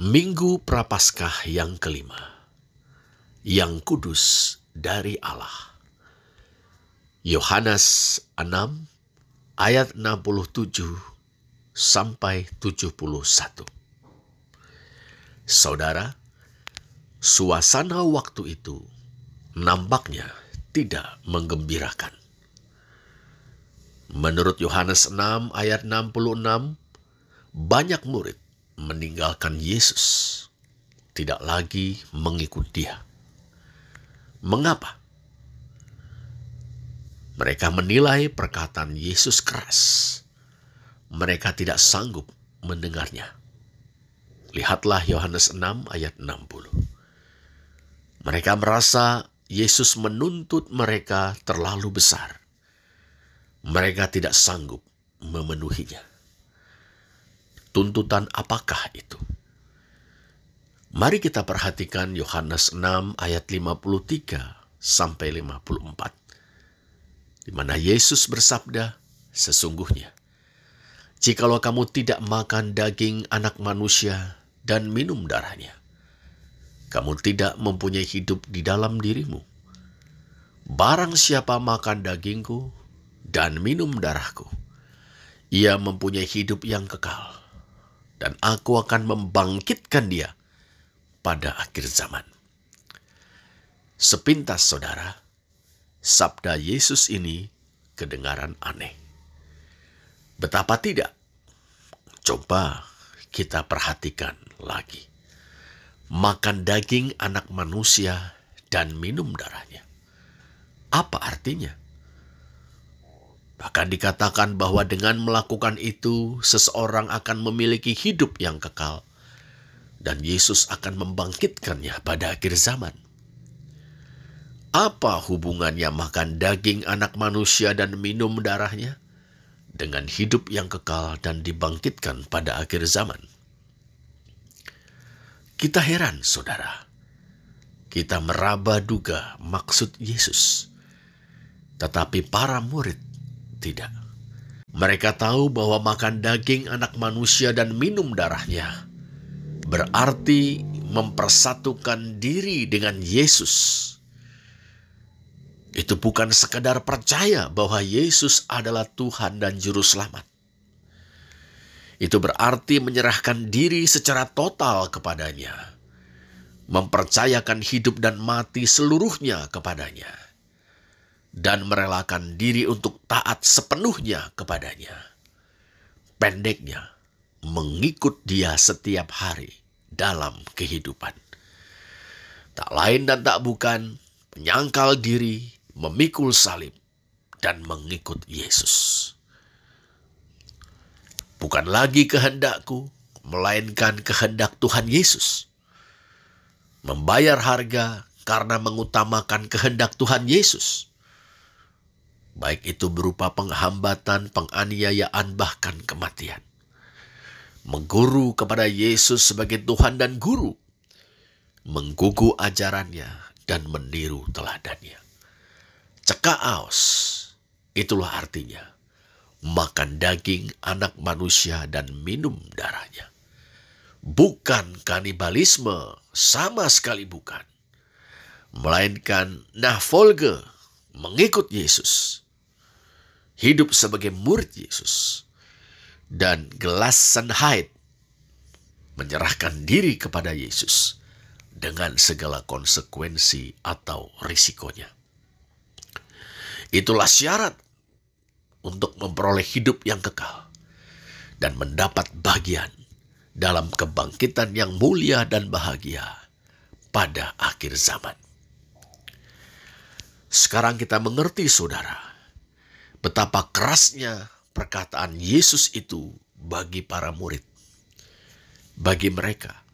Minggu Prapaskah yang kelima, yang kudus dari Allah. Yohanes 6 ayat 67 sampai 71. Saudara, suasana waktu itu nampaknya tidak menggembirakan. Menurut Yohanes 6 ayat 66, banyak murid meninggalkan Yesus, tidak lagi mengikut Dia. Mengapa? Mereka menilai perkataan Yesus keras. Mereka tidak sanggup mendengarnya. Lihatlah Yohanes 6 ayat 60. Mereka merasa Yesus menuntut mereka terlalu besar. Mereka tidak sanggup memenuhinya tuntutan apakah itu? Mari kita perhatikan Yohanes 6 ayat 53 sampai 54. Di mana Yesus bersabda, sesungguhnya jikalau kamu tidak makan daging anak manusia dan minum darahnya, kamu tidak mempunyai hidup di dalam dirimu. Barang siapa makan dagingku dan minum darahku, ia mempunyai hidup yang kekal dan aku akan membangkitkan dia pada akhir zaman. Sepintas saudara, sabda Yesus ini kedengaran aneh. Betapa tidak? Coba kita perhatikan lagi. Makan daging anak manusia dan minum darahnya. Apa artinya? Bahkan dikatakan bahwa dengan melakukan itu, seseorang akan memiliki hidup yang kekal, dan Yesus akan membangkitkannya pada akhir zaman. Apa hubungannya makan daging anak manusia dan minum darahnya dengan hidup yang kekal dan dibangkitkan pada akhir zaman? Kita heran, saudara. Kita meraba duga maksud Yesus, tetapi para murid tidak. Mereka tahu bahwa makan daging anak manusia dan minum darahnya berarti mempersatukan diri dengan Yesus. Itu bukan sekadar percaya bahwa Yesus adalah Tuhan dan Juru Selamat. Itu berarti menyerahkan diri secara total kepadanya, mempercayakan hidup dan mati seluruhnya kepadanya dan merelakan diri untuk taat sepenuhnya kepadanya. Pendeknya, mengikut dia setiap hari dalam kehidupan. Tak lain dan tak bukan, menyangkal diri, memikul salib, dan mengikut Yesus. Bukan lagi kehendakku, melainkan kehendak Tuhan Yesus. Membayar harga karena mengutamakan kehendak Tuhan Yesus baik itu berupa penghambatan, penganiayaan, bahkan kematian. Mengguru kepada Yesus sebagai Tuhan dan Guru, menggugu ajarannya dan meniru teladannya. Cekak aus, itulah artinya. Makan daging anak manusia dan minum darahnya. Bukan kanibalisme, sama sekali bukan. Melainkan nahfolge, mengikut Yesus hidup sebagai murid Yesus, dan Gelassenheit menyerahkan diri kepada Yesus dengan segala konsekuensi atau risikonya. Itulah syarat untuk memperoleh hidup yang kekal dan mendapat bagian dalam kebangkitan yang mulia dan bahagia pada akhir zaman. Sekarang kita mengerti, saudara, betapa kerasnya perkataan Yesus itu bagi para murid. Bagi mereka,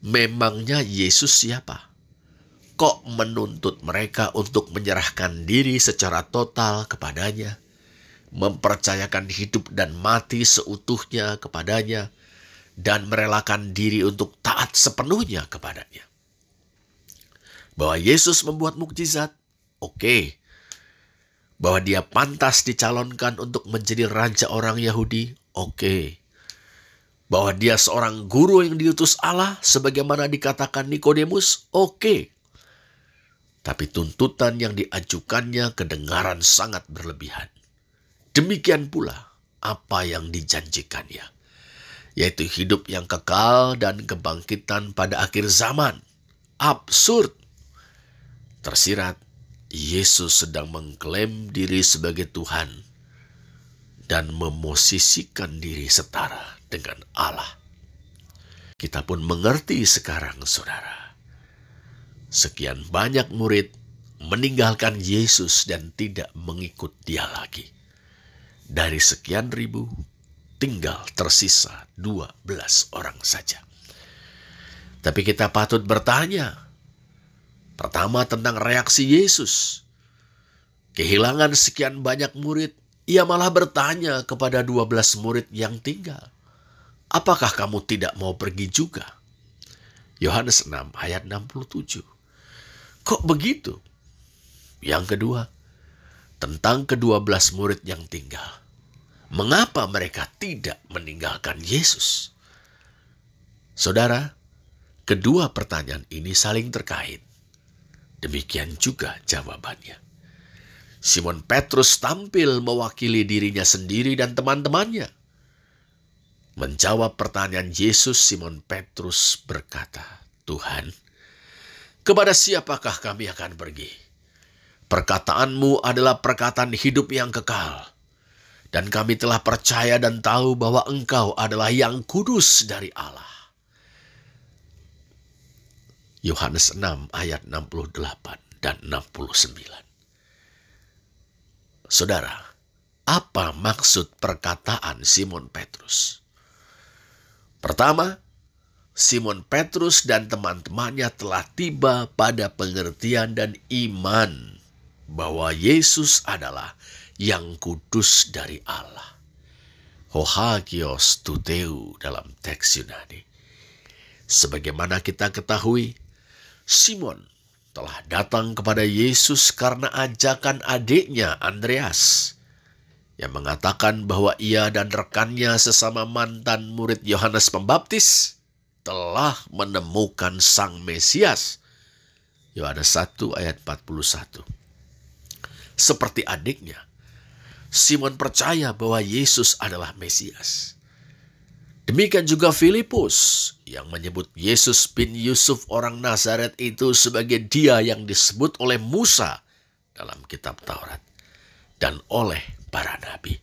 memangnya Yesus siapa? Kok menuntut mereka untuk menyerahkan diri secara total kepadanya, mempercayakan hidup dan mati seutuhnya kepadanya, dan merelakan diri untuk taat sepenuhnya kepadanya? Bahwa Yesus membuat mukjizat, oke, bahwa dia pantas dicalonkan untuk menjadi raja orang Yahudi, oke. Bahwa dia seorang guru yang diutus Allah sebagaimana dikatakan Nikodemus, oke. Tapi tuntutan yang diajukannya kedengaran sangat berlebihan. Demikian pula apa yang dijanjikannya, yaitu hidup yang kekal dan kebangkitan pada akhir zaman. Absurd. Tersirat, Yesus sedang mengklaim diri sebagai Tuhan dan memosisikan diri setara dengan Allah. Kita pun mengerti sekarang, saudara. Sekian banyak murid meninggalkan Yesus dan tidak mengikut Dia lagi. Dari sekian ribu, tinggal tersisa 12 orang saja. Tapi kita patut bertanya, pertama tentang reaksi Yesus. Kehilangan sekian banyak murid, ia malah bertanya kepada 12 murid yang tinggal. Apakah kamu tidak mau pergi juga? Yohanes 6 ayat 67. Kok begitu? Yang kedua, tentang kedua belas murid yang tinggal. Mengapa mereka tidak meninggalkan Yesus? Saudara, kedua pertanyaan ini saling terkait. Demikian juga jawabannya. Simon Petrus tampil mewakili dirinya sendiri dan teman-temannya Menjawab pertanyaan Yesus, Simon Petrus berkata, "Tuhan, kepada siapakah kami akan pergi? Perkataanmu adalah perkataan hidup yang kekal, dan kami telah percaya dan tahu bahwa Engkau adalah yang kudus dari Allah." Yohanes 6 ayat 68 dan 69. Saudara, apa maksud perkataan Simon Petrus? Pertama, Simon Petrus dan teman-temannya telah tiba pada pengertian dan iman bahwa Yesus adalah yang kudus dari Allah. Hohagios tuteu dalam teks Yunani. Sebagaimana kita ketahui, Simon telah datang kepada Yesus karena ajakan adiknya Andreas yang mengatakan bahwa ia dan rekannya sesama mantan murid Yohanes Pembaptis telah menemukan Sang Mesias. Yohanes 1 ayat 41. Seperti adiknya, Simon percaya bahwa Yesus adalah Mesias. Demikian juga Filipus yang menyebut Yesus bin Yusuf orang Nazaret itu sebagai dia yang disebut oleh Musa dalam kitab Taurat dan oleh para nabi.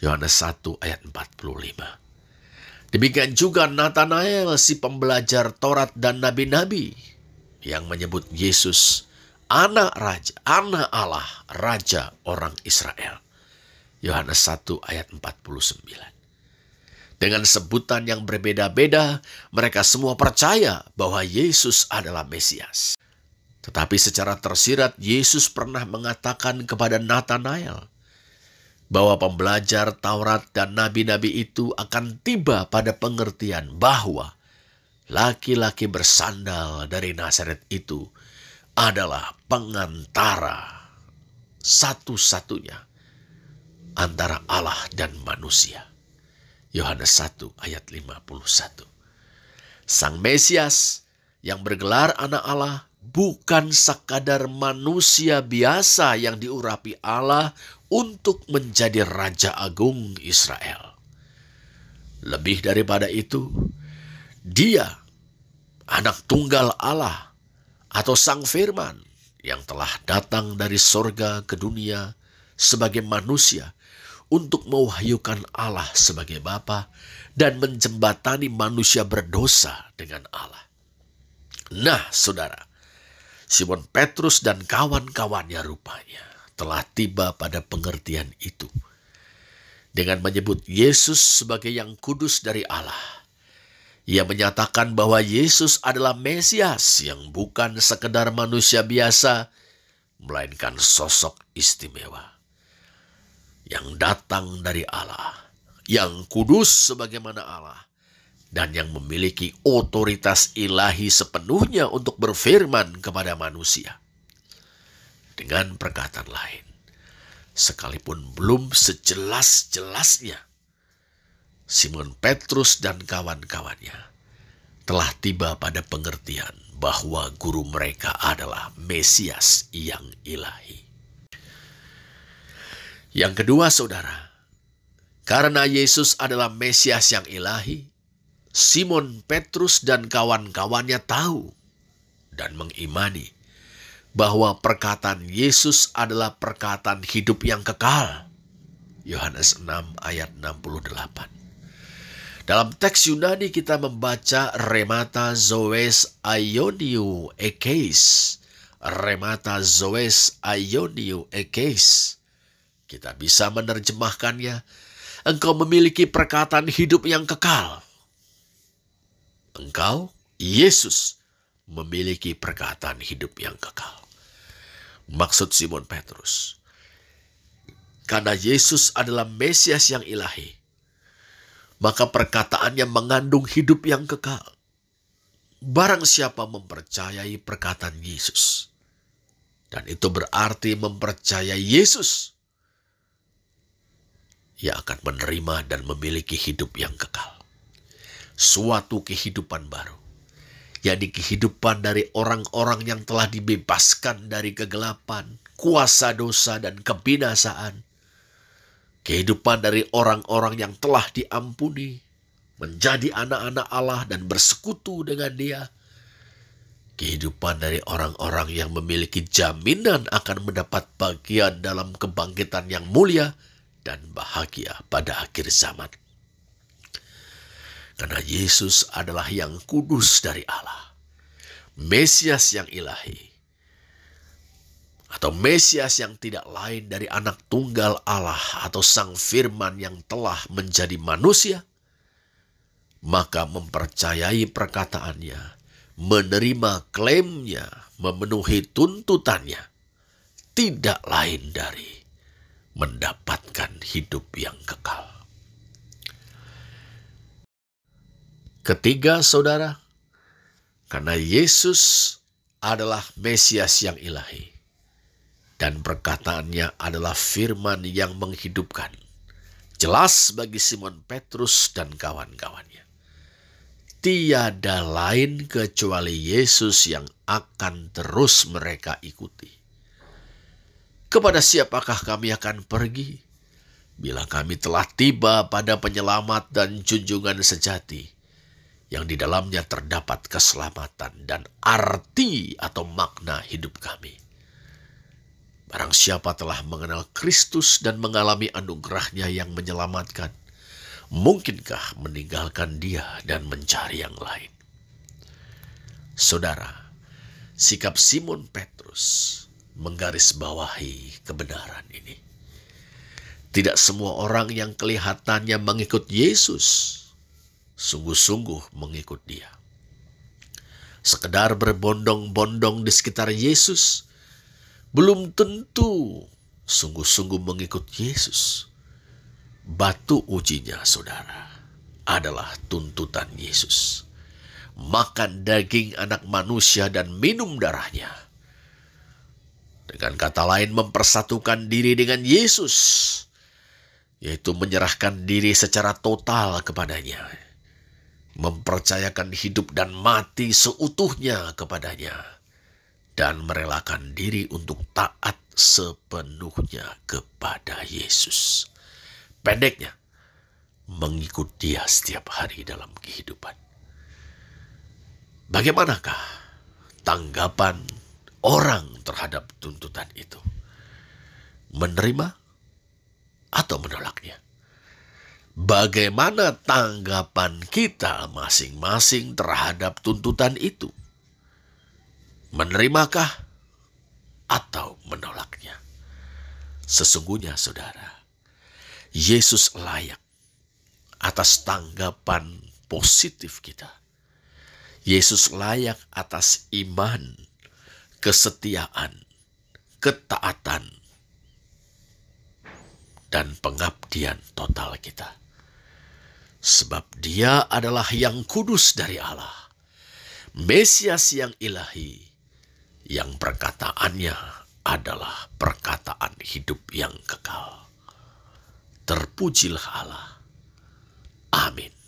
Yohanes 1 ayat 45. Demikian juga Nathanael si pembelajar Taurat dan nabi-nabi yang menyebut Yesus anak raja, anak Allah, raja orang Israel. Yohanes 1 ayat 49. Dengan sebutan yang berbeda-beda, mereka semua percaya bahwa Yesus adalah Mesias. Tetapi secara tersirat, Yesus pernah mengatakan kepada Nathanael bahwa pembelajar Taurat dan nabi-nabi itu akan tiba pada pengertian bahwa laki-laki bersandal dari Nazaret itu adalah pengantara satu-satunya antara Allah dan manusia. Yohanes 1 ayat 51. Sang Mesias yang bergelar anak Allah bukan sekadar manusia biasa yang diurapi Allah untuk menjadi Raja Agung Israel. Lebih daripada itu, dia anak tunggal Allah atau Sang Firman yang telah datang dari sorga ke dunia sebagai manusia untuk mewahyukan Allah sebagai Bapa dan menjembatani manusia berdosa dengan Allah. Nah, saudara, Simon Petrus dan kawan-kawannya rupanya telah tiba pada pengertian itu. Dengan menyebut Yesus sebagai yang kudus dari Allah, ia menyatakan bahwa Yesus adalah Mesias yang bukan sekedar manusia biasa, melainkan sosok istimewa yang datang dari Allah, yang kudus sebagaimana Allah, dan yang memiliki otoritas ilahi sepenuhnya untuk berfirman kepada manusia. Dengan perkataan lain, sekalipun belum sejelas-jelasnya, Simon Petrus dan kawan-kawannya telah tiba pada pengertian bahwa guru mereka adalah Mesias yang ilahi. Yang kedua, saudara, karena Yesus adalah Mesias yang ilahi, Simon Petrus dan kawan-kawannya tahu dan mengimani bahwa perkataan Yesus adalah perkataan hidup yang kekal. Yohanes 6 ayat 68. Dalam teks Yunani kita membaca remata zoes aioniu ekeis. Remata zoes aioniu ekeis. Kita bisa menerjemahkannya, engkau memiliki perkataan hidup yang kekal. Engkau, Yesus, memiliki perkataan hidup yang kekal. Maksud Simon Petrus, karena Yesus adalah Mesias yang ilahi, maka perkataannya mengandung hidup yang kekal. Barang siapa mempercayai perkataan Yesus, dan itu berarti mempercayai Yesus, ia akan menerima dan memiliki hidup yang kekal. Suatu kehidupan baru, yakni kehidupan dari orang-orang yang telah dibebaskan dari kegelapan, kuasa dosa, dan kebinasaan kehidupan dari orang-orang yang telah diampuni, menjadi anak-anak Allah dan bersekutu dengan Dia, kehidupan dari orang-orang yang memiliki jaminan akan mendapat bagian dalam kebangkitan yang mulia dan bahagia pada akhir zaman. Karena Yesus adalah yang kudus dari Allah, Mesias yang ilahi, atau Mesias yang tidak lain dari anak tunggal Allah atau Sang Firman yang telah menjadi manusia, maka mempercayai perkataannya, menerima klaimnya, memenuhi tuntutannya, tidak lain dari mendapatkan hidup yang kekal. Ketiga, saudara, karena Yesus adalah Mesias yang ilahi dan perkataannya adalah firman yang menghidupkan. Jelas bagi Simon Petrus dan kawan-kawannya. Tiada lain kecuali Yesus yang akan terus mereka ikuti. Kepada siapakah kami akan pergi? Bila kami telah tiba pada penyelamat dan junjungan sejati, yang di dalamnya terdapat keselamatan dan arti atau makna hidup kami. Barang siapa telah mengenal Kristus dan mengalami anugerahnya yang menyelamatkan, mungkinkah meninggalkan dia dan mencari yang lain? Saudara, sikap Simon Petrus menggarisbawahi kebenaran ini. Tidak semua orang yang kelihatannya mengikut Yesus sungguh-sungguh mengikut dia. Sekedar berbondong-bondong di sekitar Yesus belum tentu sungguh-sungguh mengikut Yesus. Batu ujinya, saudara, adalah tuntutan Yesus. Makan daging anak manusia dan minum darahnya. Dengan kata lain, mempersatukan diri dengan Yesus, yaitu menyerahkan diri secara total kepadanya, mempercayakan hidup dan mati seutuhnya kepadanya dan merelakan diri untuk taat sepenuhnya kepada Yesus. Pendeknya, mengikut dia setiap hari dalam kehidupan. Bagaimanakah tanggapan orang terhadap tuntutan itu? Menerima atau menolaknya? Bagaimana tanggapan kita masing-masing terhadap tuntutan itu? Menerimakah atau menolaknya? Sesungguhnya saudara, Yesus layak atas tanggapan positif kita. Yesus layak atas iman, kesetiaan, ketaatan, dan pengabdian total kita. Sebab dia adalah yang kudus dari Allah, Mesias yang ilahi, yang perkataannya adalah perkataan hidup yang kekal. Terpujilah Allah. Amin.